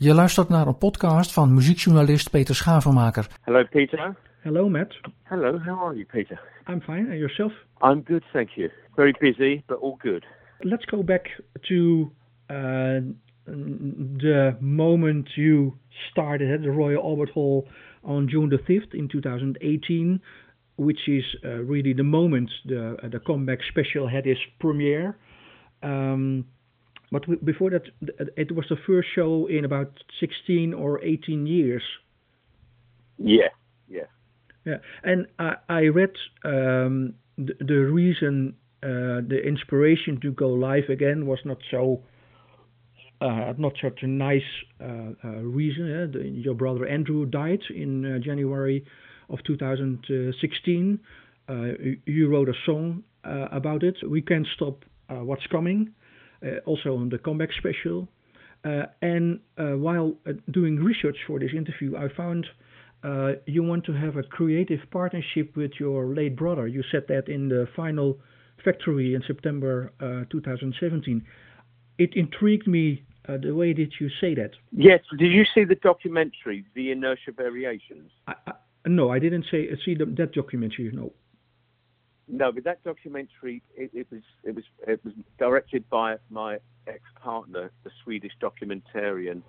Je luistert naar een podcast van muziekjournalist Peter Schavenmaker. Hello, Peter. Hello, Matt. Hello, how are you, Peter? I'm fine. And yourself? I'm good, thank you. Very busy, but all good. Let's go back to uh, the moment you started at the Royal Albert Hall on June the 5th in 2018, which is uh, really the moment the, uh, the comeback special had its premiere. Um, but before that, it was the first show in about 16 or 18 years. Yeah, yeah. Yeah, and I, I read um, the, the reason, uh, the inspiration to go live again was not so, uh, not such a nice uh, uh, reason. eh? The, your brother Andrew died in uh, January of 2016. Uh, you, you wrote a song uh, about it. We can't stop uh, what's coming. Uh, also on the comeback special. Uh, and uh, while uh, doing research for this interview, I found uh, you want to have a creative partnership with your late brother. You said that in the final factory in September uh, 2017. It intrigued me uh, the way that you say that. Yes, did you see the documentary, The Inertia Variations? I, I, no, I didn't say see the, that documentary. No. No, but that documentary, it, it was it was it was directed by my ex-partner, the Swedish documentarian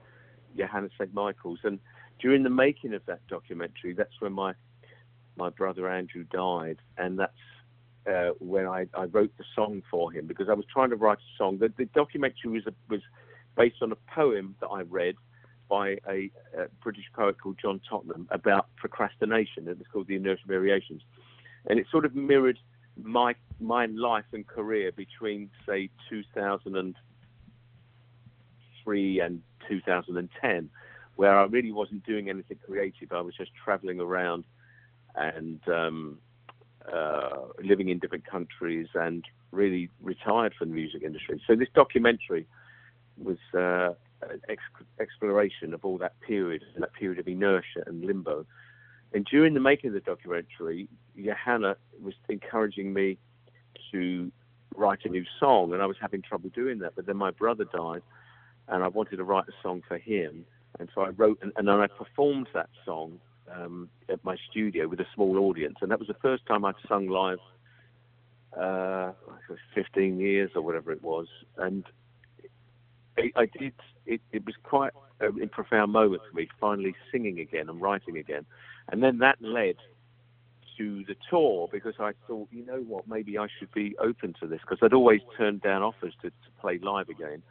Johanna St. Michaels, and during the making of that documentary, that's when my my brother Andrew died, and that's uh, when I, I wrote the song for him because I was trying to write a song. The, the documentary was a, was based on a poem that I read by a, a British poet called John Tottenham about procrastination. It was called The Inertia Variations, and it sort of mirrored my my life and career between say 2003 and 2010, where I really wasn't doing anything creative. I was just traveling around and um, uh, living in different countries and really retired from the music industry. So this documentary was uh, an ex- exploration of all that period, that period of inertia and limbo. And during the making of the documentary, Johanna was encouraging me to write a new song, and I was having trouble doing that. But then my brother died, and I wanted to write a song for him, and so I wrote, and, and then I performed that song um, at my studio with a small audience, and that was the first time I'd sung live. Uh, 15 years or whatever it was, and I, I did. It, it was quite a, a profound moment for me, finally singing again and writing again, and then that led to the tour because I thought, you know what, maybe I should be open to this because I'd always turned down offers to, to play live again,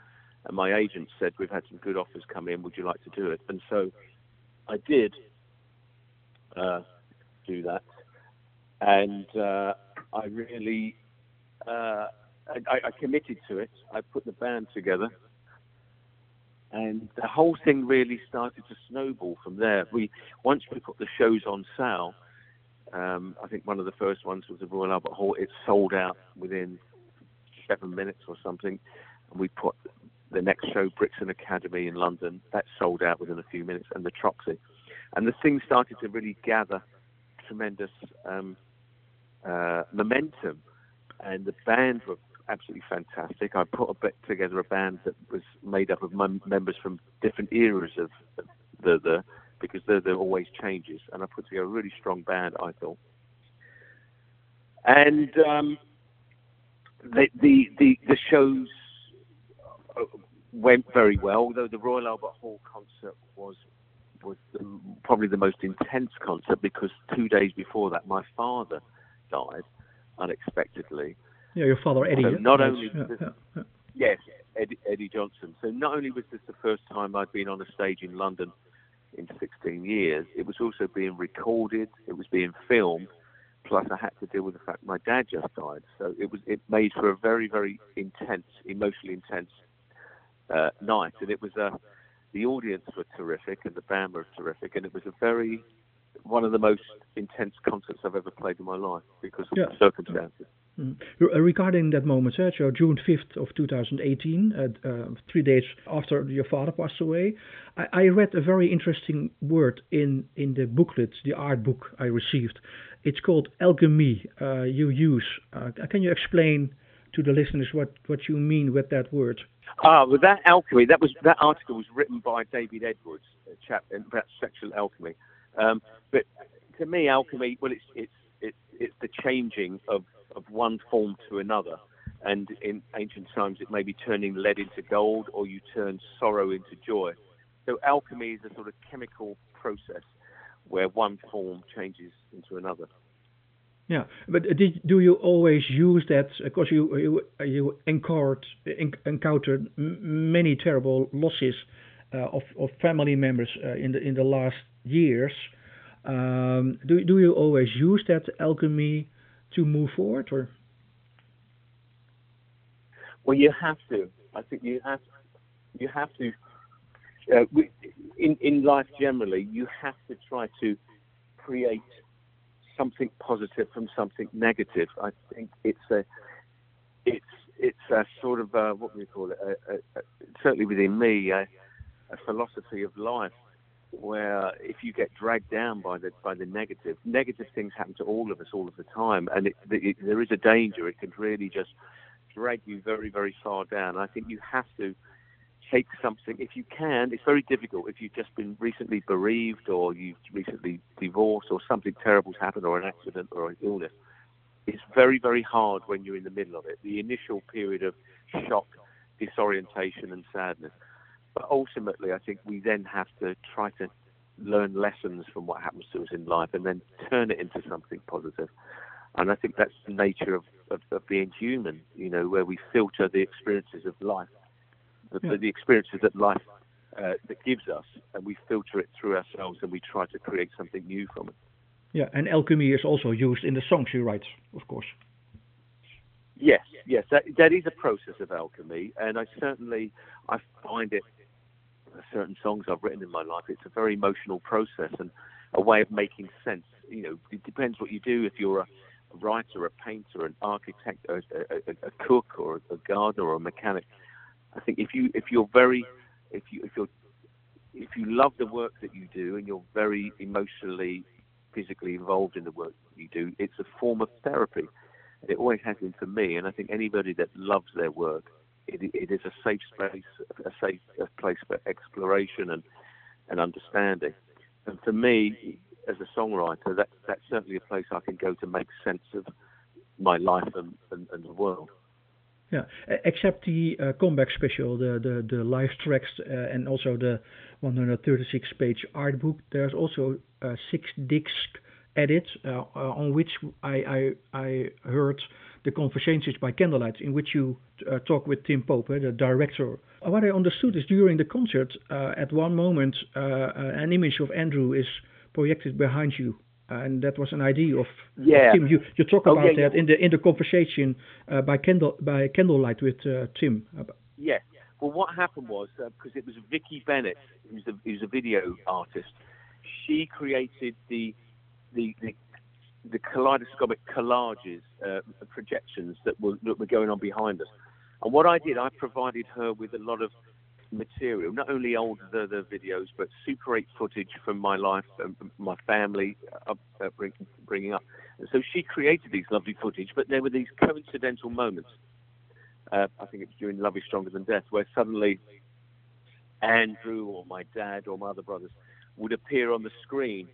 and my agent said we've had some good offers come in. Would you like to do it? And so I did uh, do that, and uh, I really uh, I, I committed to it. I put the band together and the whole thing really started to snowball from there. We once we put the shows on sale, um, I think one of the first ones was the Royal Albert Hall. It sold out within seven minutes or something, and we put the next show, Brixton Academy in London, that sold out within a few minutes, and the Troxy, and the thing started to really gather tremendous um, uh, momentum, and the band were absolutely fantastic. I put a bit together a band that was made up of mem- members from different eras of the the because there there always changes, and I put together a really strong band. I thought, and um, the, the the the shows uh, went very well. Although the Royal Albert Hall concert was was the, probably the most intense concert because two days before that, my father died unexpectedly. Yeah, your father Eddie. So not only yeah, this- yeah. Yes, Eddie, Eddie Johnson. So not only was this the first time I'd been on a stage in London in 16 years, it was also being recorded, it was being filmed, plus I had to deal with the fact my dad just died. So it was it made for a very very intense, emotionally intense uh, night, and it was a the audience were terrific and the band were terrific, and it was a very one of the most intense concerts I've ever played in my life because of Yeah. the circumstances. Mm. Uh, Regarding that moment, so June 5th of 2018, uh, uh, three days after your father passed away, I, I read a very interesting word in, in the booklet, the art book I received. It's called alchemy uh, you use. Uh, can you explain to the listeners what, what you mean with that word? Ah, well, that alchemy. That was that article was written by David Edwards, a chap about sexual alchemy. Um, but to me, alchemy, well, it's it's it's it's the changing of of one form to another. And in ancient times, it may be turning lead into gold, or you turn sorrow into joy. So alchemy is a sort of chemical process where one form changes into another. Yeah, but did, do you always use that? Because you you you encountered encountered many terrible losses uh, of of family members uh, in the in the last years. Um, do do you always use that alchemy to move forward, or? Well, you have to. I think you have to, you have to. Uh, in in life generally, you have to try to create something positive from something negative. I think it's a it's it's a sort of a, what do we call it? A, a, certainly within me, a, philosophy of life where if you get dragged down by the by the negative, negative things happen to all of us all of the time, and it, it, there is a danger. It can really just drag you very very far down. I think you have to take something if you can. It's very difficult if you've just been recently bereaved or you've recently divorced or something terrible's happened or an accident or an illness. It's very very hard when you're in the middle of it. The initial period of shock, disorientation, and sadness. But ultimately, I think we then have to try to learn lessons from what happens to us in life and then turn it into something positive. And I think that's the nature of, of, of being human, you know, where we filter the experiences of life the, yeah. the experiences that life uh, that gives us, and we filter it through ourselves, and we try to create something new from it. Yeah, and alchemy is also used in the songs you write, of course. Yes, yes, that that is a process of alchemy, and I certainly I find it. Certain songs I've written in my life, it's a very emotional process and a way of making sense. You know, it depends what you do. If you're a writer, a painter, an architect, a, a, a cook, or a gardener, or a mechanic, I think if you if you're very if you if you're if you love the work that you do and you're very emotionally, physically involved in the work you do, it's a form of therapy. It always has been for me, and I think anybody that loves their work, it, it is a safe space, a safe place for exploration and and understanding. And for me, as a songwriter, that that's certainly a place I can go to make sense of my life and, and, and the world. Yeah, except the uh, comeback special, the, the, the live tracks, uh, and also the 136 page art book, there's also a six disc edit uh, uh, on which I, I, I heard the conversations by candlelight, in which you uh, talk with Tim Pope, the director. What I understood is during the concert, uh, at one moment, an image of Andrew is projected behind you and that was an idea of yeah. Tim. You you talk about oh, yeah, that yeah. in the in the conversation uh, by candle by candlelight with uh, Tim. Yeah. Well, what happened was because uh, it was Vicki Bennett, who's a who's a video artist. She created the the the, the kaleidoscopic collages, uh, projections that were that were going on behind us. And what I did, I provided her with a lot of material, not only old the, the videos, but Super 8 footage from my life, and my family uh, uh, bring, bringing up. And so she created these lovely footage, but there were these coincidental moments. Uh, I think it was during Love is Stronger Than Death, where suddenly Andrew or my dad or my other brothers would appear on the screen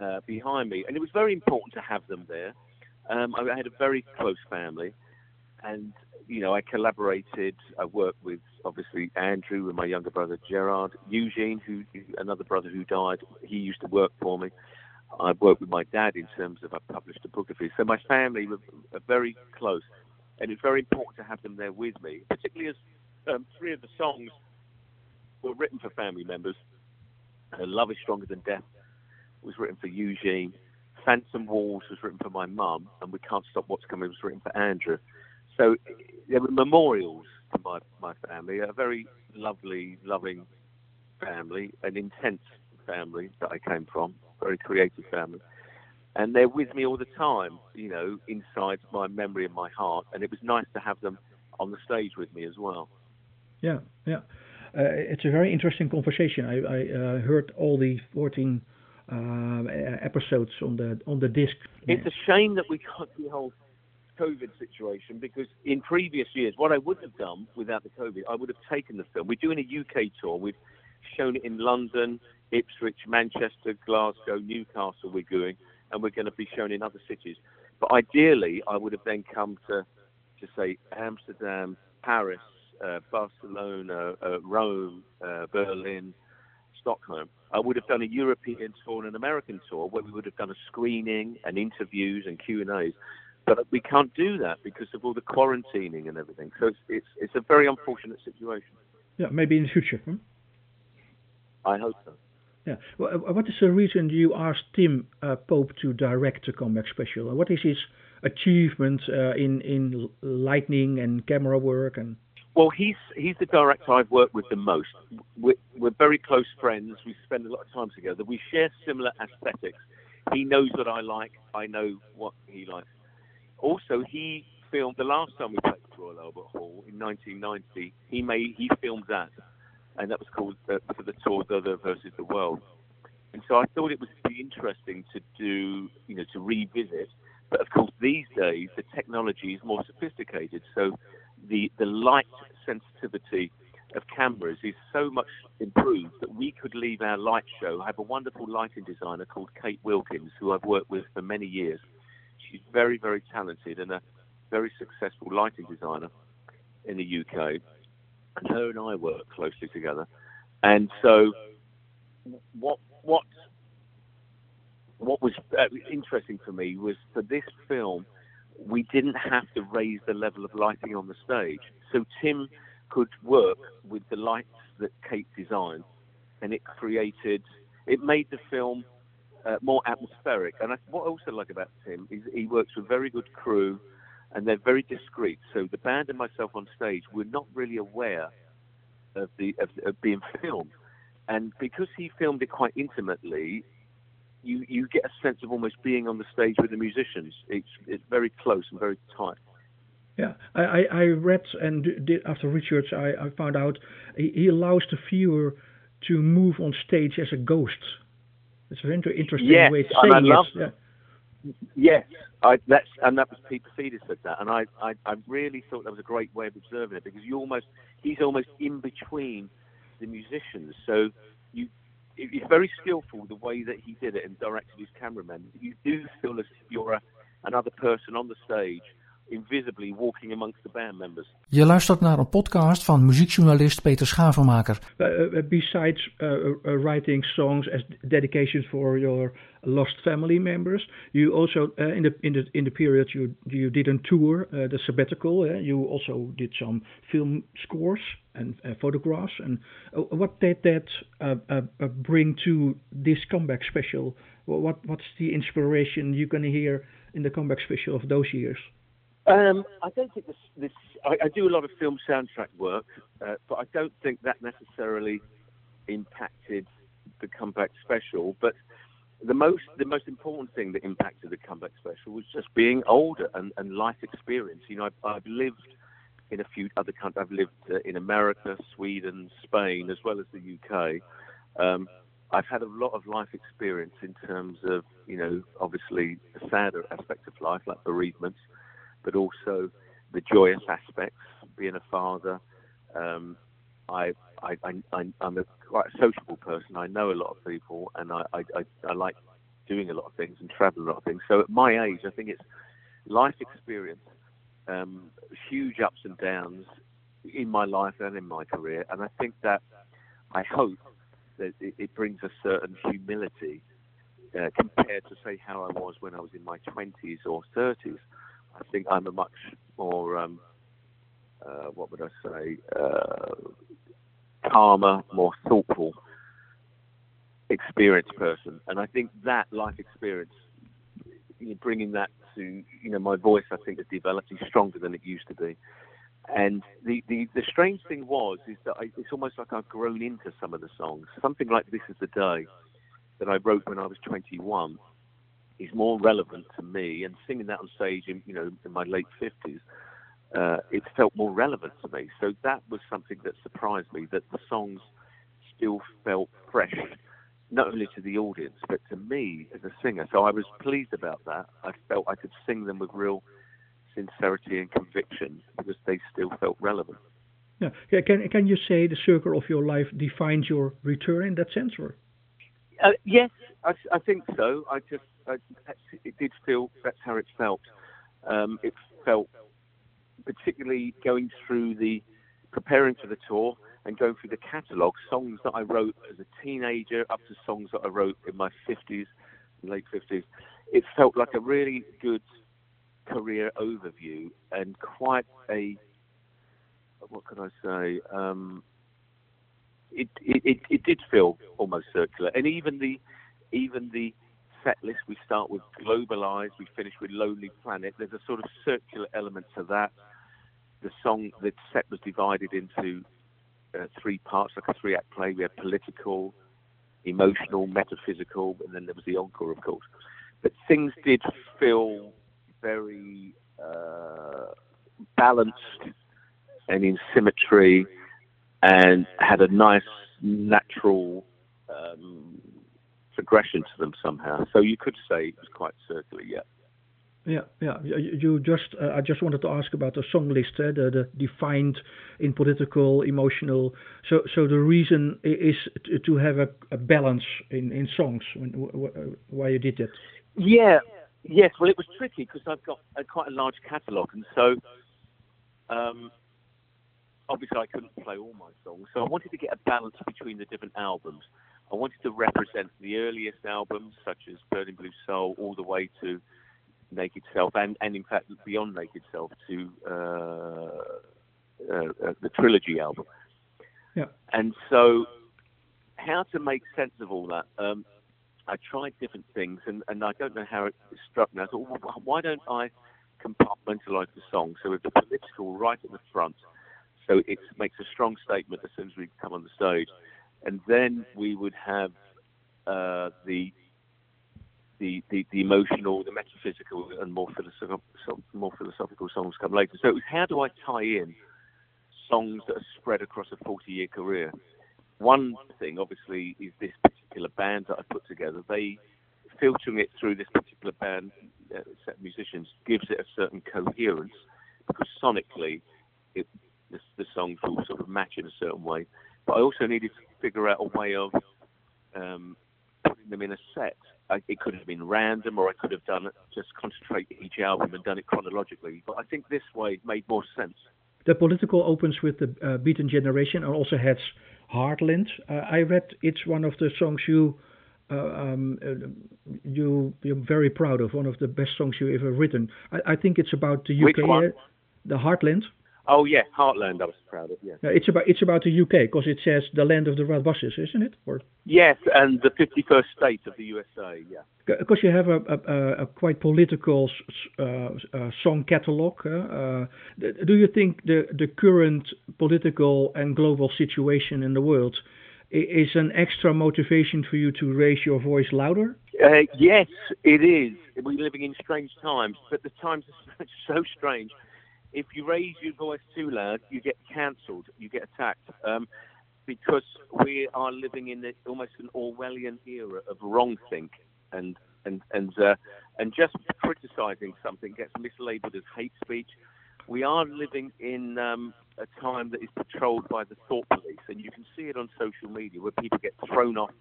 uh, behind me. And it was very important to have them there. Um, I had a very close family, and you know, I collaborated. I worked with obviously Andrew and my younger brother Gerard, Eugene, who another brother who died. He used to work for me. I worked with my dad in terms of I published a book of his. So my family were, very close, and it's very important to have them there with me, particularly as um, three of the songs were written for family members. Uh, Love is Stronger Than Death was written for Eugene. Phantom Walls was written for my mum, and We Can't Stop What's Coming was written for Andrew. So there were memorials to my, my family, a very lovely, loving family, an intense family that I came from, very creative family. And they're with me all the time, you know, inside my memory and my heart. And it was nice to have them on the stage with me as well. Yeah, yeah. Uh, it's a very interesting conversation. I, I uh, heard all the 14 uh, episodes on the on the disc. It's a shame that we got the whole COVID situation because in previous years, what I would have done without the COVID, I would have taken the film. We're doing a UK tour. We've shown it in London, Ipswich, Manchester, Glasgow, Newcastle. We're going, and we're going to be shown in other cities. But ideally, I would have then come to, to say Amsterdam, Paris, uh, Barcelona, uh, Rome, uh, Berlin, Stockholm. I would have done a European tour and an American tour where we would have done a screening and interviews and Q and A's. But we can't do that because of all the quarantining and everything. So it's it's, it's a very unfortunate situation. Yeah, maybe in the future. Hmm? I hope so. Yeah. Well, what is the reason you asked Tim uh, Pope to direct the comeback special? What is his achievement uh, in in lighting and camera work and? Well, he's he's the director I've worked with the most. We're, we're very close friends. We spend a lot of time together. We share similar aesthetics. He knows what I like. I know what he likes. Also, he filmed the last time we played at Royal Albert Hall in 1990. He made he filmed that, and that was called uh, for the tour "The Other versus the World." And so I thought it would be interesting to do, you know, to revisit. But of course, these days the technology is more sophisticated. So the, the light sensitivity of cameras is so much improved that we could leave our light show. I have a wonderful lighting designer called Kate Wilkins, who I've worked with for many years. She's very, very talented and a very successful lighting designer in the UK. And her and I work closely together. And so, what what what was uh, interesting for me was for this film we didn't have to raise the level of lighting on the stage. So Tim could work with the lights that Kate designed, and it created, it made the film uh, more atmospheric. And I, what I also like about Tim is he works with a very good crew, and they're very discreet. So the band and myself on stage, we're not really aware of the of, of being filmed, and because he filmed it quite intimately, you you get a sense of almost being on the stage with the musicians. It's it's very close and very tight. Yeah, I, I read and did after research I, I found out he, he allows the viewer to move on stage as a ghost. It's an inter- interesting yes, way of saying love, it. Yeah. Yes, I, that's and that was Peter Feeder said that, and I, I I really thought that was a great way of observing it because you almost he's almost in between the musicians, so you it's very skillful the way that he did it and directed his cameramen. You do feel as if you're a, another person on the stage, invisibly walking amongst the band members. Je luistert naar een podcast van muziekjournalist Peter Schavenmaker. Uh, uh, uh besides uh, uh, uh, writing songs as dedications for your lost family members, you also in the in the in the period you you did a tour, the sabbatical. you also did some film scores and photographs. And what did that bring to this comeback special? What what's the inspiration you can hear in the comeback special of those years? Um, I don't think this. this I, I, do a lot of film soundtrack work, uh, but I don't think that necessarily impacted the comeback special. But the most the most important thing that impacted the comeback special was just being older and, and life experience. You know, I've, I've lived in a few other countries. I've lived uh, in America, Sweden, Spain, as well as the UK. Um, I've had a lot of life experience in terms of, you know, obviously the sadder aspect of life, like bereavements but also the joyous aspects, being a father. Um, I, I, I, I'm a quite a sociable person. I know a lot of people, and I, I, I, like doing a lot of things and traveling a lot of things. So at my age, I think it's life experience, um, huge ups and downs in my life and in my career, and I think that I hope that it, it brings a certain humility uh, compared to say how I was when I was in my 20s or 30s. I think I'm a much more, um, uh, what would I say, uh, calmer, more thoughtful, experienced person. And I think that life experience, bringing that to, you know, my voice, I think has developed. Is stronger than it used to be. And the, the, the strange thing was is that I, it's almost like I've grown into some of the songs. Something like "This Is the Day" that I wrote when I was 21 is more relevant to me. And singing that on stage in you know in my late fifties, uh, it felt more relevant to me. So that was something that surprised me that the songs still felt fresh, not only to the audience but to me as a singer. So I was pleased about that. I felt I could sing them with real sincerity and conviction because they still felt relevant. Yeah. yeah. Can can you say the circle of your life defines your return in that sense, or? Uh, yes, I, I, think so. I just it did feel that's how it felt. Um, it felt particularly going through the preparing for the tour and going through the catalogue, songs that I wrote as a teenager up to songs that I wrote in my 50s, late 50s. It felt like a really good career overview and quite a what can I say? Um, it, it it did feel almost circular, and even the even the set list we start with Global Eyes, we finish with Lonely Planet. There's a sort of circular element to that. The song, the set was divided into uh, three parts, like a three-act play. We had political, emotional, metaphysical, and then there was the encore, of course. But things did feel very uh, balanced and in symmetry and had a nice natural um, progression to them somehow. So you could say it was quite circular, yeah. Yeah, yeah. You just, uh, I just wanted to ask about the song list, uh, the, the defined in political, emotional. So, so the reason is to have a, a balance in in songs. When, why you did that? Yeah, yes. Well, it was tricky because I've got a, quite a large catalogue, and so um, obviously I couldn't play all my songs, so I wanted to get a balance between the different albums. I wanted to represent the earliest albums, such as Burning Blue Soul, all the way to Naked Self, and, and in fact beyond Naked Self to uh, uh, uh, the trilogy album. Yeah. And so, how to make sense of all that? Um, I tried different things, and, and I don't know how it struck me. I thought, well, why don't I compartmentalize the song so with the political right at the front, so it makes a strong statement as soon as we come on the stage, and then we would have uh, the, the, the the emotional, the metaphysical, and more philosophical more philosophical songs come later. So it was how do I tie in songs that are spread across a 40-year career? One thing, obviously, is this particular band that I put together. They filtering it through this particular band uh, set of musicians gives it a certain coherence because sonically it the, the songs will sort of match in a certain way. But I also needed to figure out a way of um, putting them in a set. I, it could have been random, or I could have done it just concentrate each album and done it chronologically. But I think this way made more sense. The political opens with the uh, Beaten Generation and also has Heartland. Uh, I read it's one of the songs you. Uh, um, uh, you you're very proud of one of the best songs you ever written. I, I think it's about the UK? Uh, the Heartland. Oh yeah, Heartland. I was proud of. Yeah. it's about it's about the UK because it says the land of the red buses, isn't it? Or yes, and the 51st state of the USA. Yeah. Because you have a, a, a quite political uh, uh, song catalog. Uh, do you think the the current political and global situation in the world is an extra motivation for you to raise your voice louder? Uh, yes, it is. We're living in strange times, but the times are so strange if you raise your voice too loud, you get cancelled, you get attacked. Um, because we are living in almost an Orwellian era of wrongthink and and and uh, and just criticizing something gets mislabeled as hate speech. We are living in um, a time that is patrolled by the thought police, and you can see it on social media where people get thrown off.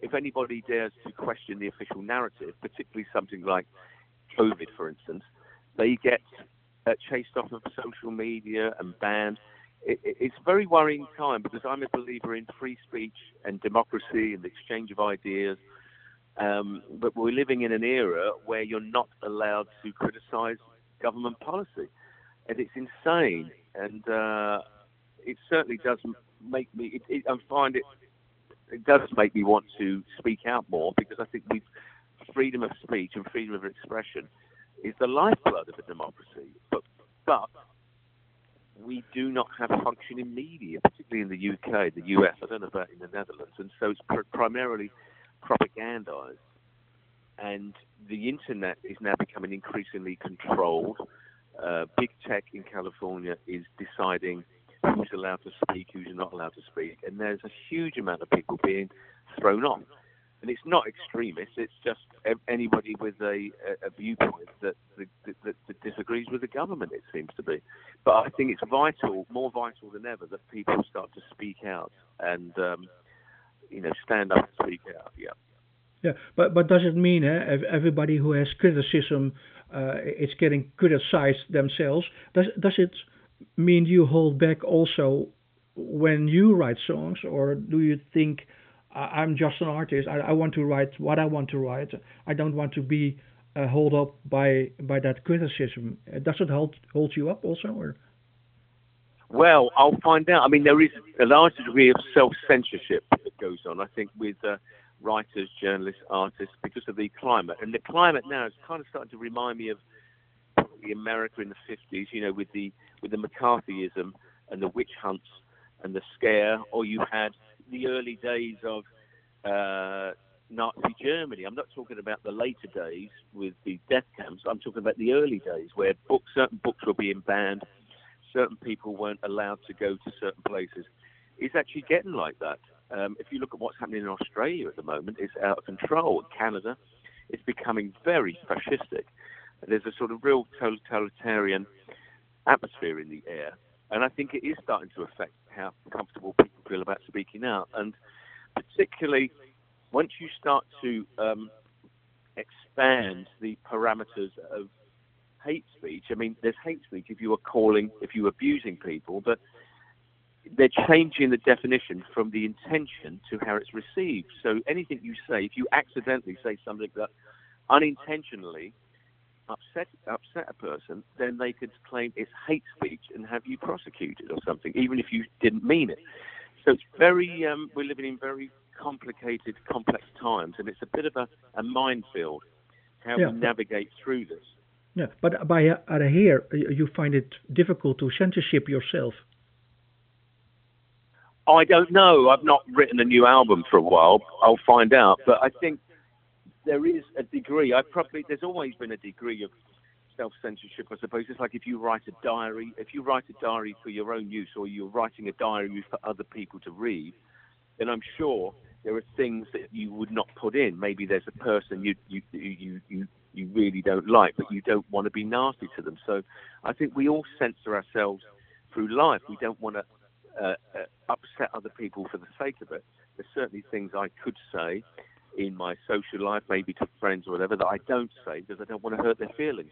If anybody dares to question the official narrative, particularly something like COVID, for instance, they get uh, chased off of social media and banned. It, it, it's a very worrying time because I'm a believer in free speech and democracy and the exchange of ideas. Um, but we're living in an era where you're not allowed to criticize government policy. And it's insane. And uh, it certainly does make me, it, it, I find it, it does make me want to speak out more because I think we've freedom of speech and freedom of expression is the lifeblood of a democracy. But, we do not have functioning media, particularly in the UK, the US. I don't know about in the Netherlands, and so it's pr- primarily propagandized. And the internet is now becoming increasingly controlled. Uh, big tech in California is deciding who's allowed to speak, who's not allowed to speak, and there's a huge amount of people being thrown off. And it's not extremists. It's just anybody with a, a viewpoint that, that, that, disagrees with the government. It seems to be, but I think it's vital, more vital than ever, that people start to speak out and um, you know stand up and speak out. Yeah. Yeah, but but does it mean eh, everybody who has criticism uh, is getting criticized themselves? Does does it mean you hold back also when you write songs, or do you think I'm just an artist. I, I want to write what I want to write. I don't want to be uh, held up by by that criticism. Does it hold hold you up also, or? Well, I'll find out. I mean, there is a large degree of self censorship that goes on. I think with uh, writers, journalists, artists, because of the climate, and the climate now is kind of starting to remind me of the America in the 50s. You know, with the with the McCarthyism and the witch hunts and the scare, or you had the early days of uh, Nazi Germany. I'm not talking about the later days with the death camps. I'm talking about the early days where books, certain books were being banned, certain people weren't allowed to go to certain places. It's actually getting like that. Um, if you look at what's happening in Australia at the moment, it's out of control. Canada, it's becoming very fascistic. There's a sort of real totalitarian atmosphere in the air, and I think it is starting to affect how comfortable people feel about speaking out. And particularly once you start to um, expand the parameters of hate speech, I mean, there's hate speech if you are calling, if you're abusing people, but they're changing the definition from the intention to how it's received. So anything you say, if you accidentally say something that unintentionally upset upset a person, then they could claim it's hate speech and have you prosecuted or something, even if you didn't mean it. So it's very um, we're living in very complicated, complex times, and it's a bit of a, a minefield how yeah. we navigate through this. Yeah, but by uh, here you find it difficult to censorship yourself. I don't know. I've not written a new album for a while. I'll find out. But I think there is a degree. I probably there's always been a degree of self censorship. I suppose it's like if you write a diary, if you write a diary for your own use, or you're writing a diary for other people to read, then I'm sure there are things that you would not put in. Maybe there's a person you you you you you really don't like, but you don't want to be nasty to them. So I think we all censor ourselves through life. We don't want to uh, uh, upset other people for the sake of it. There's certainly things I could say in my social life, maybe to friends or whatever, that I don't say because I don't want to hurt their feelings.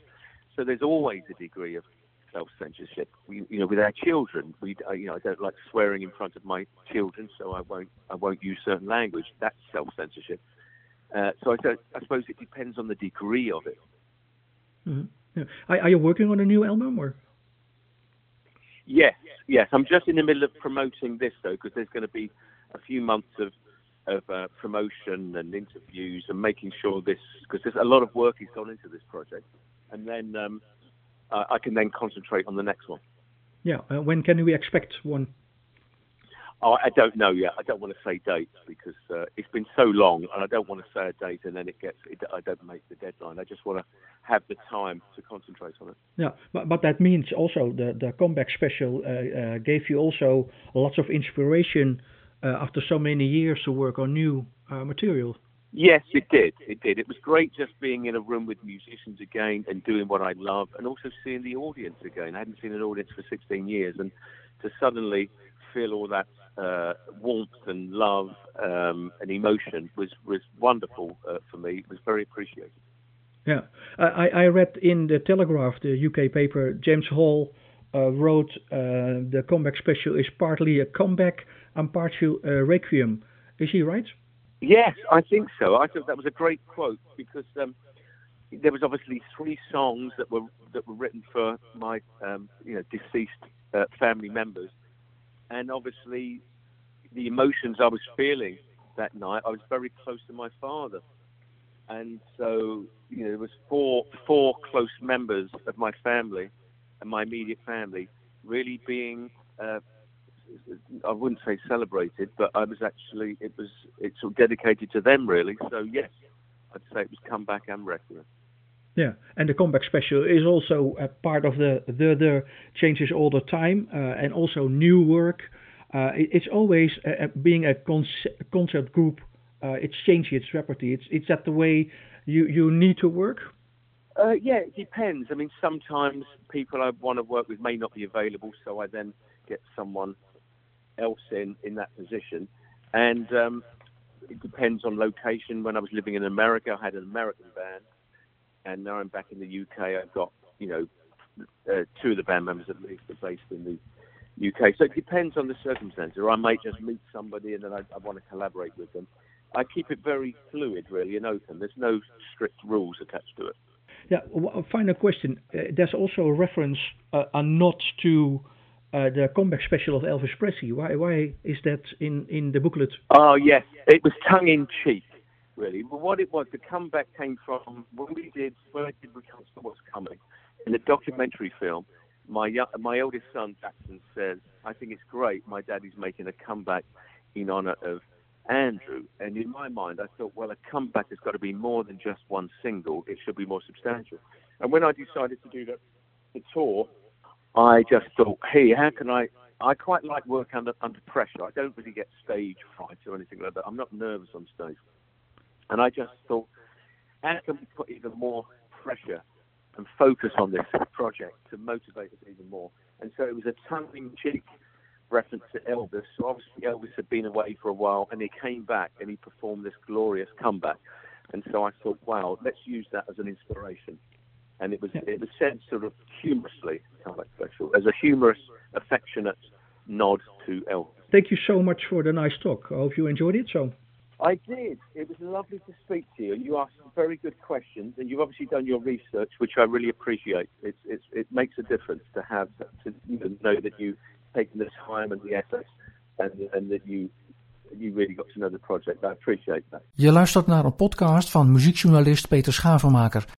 So there's always a degree of self censorship. We, you know, with our children, we, uh, you know, I don't like swearing in front of my children, so I won't, I won't use certain language. That's self censorship. Uh, so I, I, suppose it depends on the degree of it. Mm-hmm. Yeah. Are, are, you working on a new album or? Yes, yes. I'm just in the middle of promoting this though, because there's going to be a few months of of uh, promotion and interviews and making sure this because there's a lot of work has gone into this project, and then um, uh, I can then concentrate on the next one. Yeah, uh, when can we expect one? Oh, I don't know yet. I don't want to say dates because uh, it's been so long, and I don't want to say a date and then it gets. It, I don't make the deadline. I just want to have the time to concentrate on it. Yeah, but but that means also the the comeback special uh, uh, gave you also lots of inspiration after so many years to work on new uh, material. Yes, it did. It did. It was great just being in a room with musicians again and doing what I love, and also seeing the audience again. I hadn't seen an audience for 16 years, and to suddenly feel all that uh, warmth and love um, and emotion was was wonderful uh, for me. It was very appreciated. Yeah, I, I read in the Telegraph, the UK paper, James Hall uh, wrote uh, the comeback special is partly a comeback and partly a requiem. Is he right? Yes, I think so. I thought that was a great quote because um, there was obviously three songs that were that were written for my um, you know deceased uh, family members, and obviously the emotions I was feeling that night. I was very close to my father, and so you know there was four four close members of my family and my immediate family really being uh, I wouldn't say celebrated, but I was actually it was it's sort of dedicated to them really. So yes, I'd say it was comeback and requiem. Yeah, and the comeback special is also a part of the the, the changes all the time, uh, and also new work. Uh, it, it's always uh, being a concert group uh, it's changing its repertoire. It's it's that the way you you need to work. Uh, yeah, it depends. I mean, sometimes people I want to work with may not be available, so I then get someone else in in that position, and um, it depends on location. When I was living in America, I had an American band, and now I'm back in the UK. I've got you know uh, two of the band members at least are based in the UK. So it depends on the circumstances. Or I might just meet somebody and then I, I want to collaborate with them. I keep it very fluid, really, and open. There's no strict rules attached to it. Yeah, final question. Uh, there's also a reference, uh, a nod to uh, the comeback special of Elvis Presley. Why, why is that in, in the booklet? Oh, yes. It was tongue in cheek, really. But what it was, the comeback came from when we did, when I did Recounts What's Coming, in the documentary film, my my oldest son Jackson says, "I think it's great. My daddy's making a comeback in honor of Andrew." And in my mind, I thought, well, a comeback has got to be more than just one single. It should be more substantial. And when I decided to do the, the tour, I just thought, hey, how can I? I quite like work under under pressure. I don't really get stage fright or anything like that. I'm not nervous on stage. And I just thought, how can we put even more pressure and focus on this project to motivate us even more. And so it was a tongue-in-cheek reference to Elvis. So obviously Elvis had been away for a while, and he came back and he performed this glorious comeback. And so I thought, wow, let's use that as an inspiration. And it was it was said sort of humorously, comeback special, as a humorous, affectionate nod to Elvis. Thank you so much for the nice talk. I hope you enjoyed it. So. I did. It was lovely to speak to you. You asked very good questions, and you've obviously done your research, which I really appreciate. It's, it's, it makes a difference to have to you know, know that you've taken the time and the effort, and, and that you you really got to know the project. I appreciate that. Je luistert naar een podcast van muziekjournalist Peter Schavenmaker.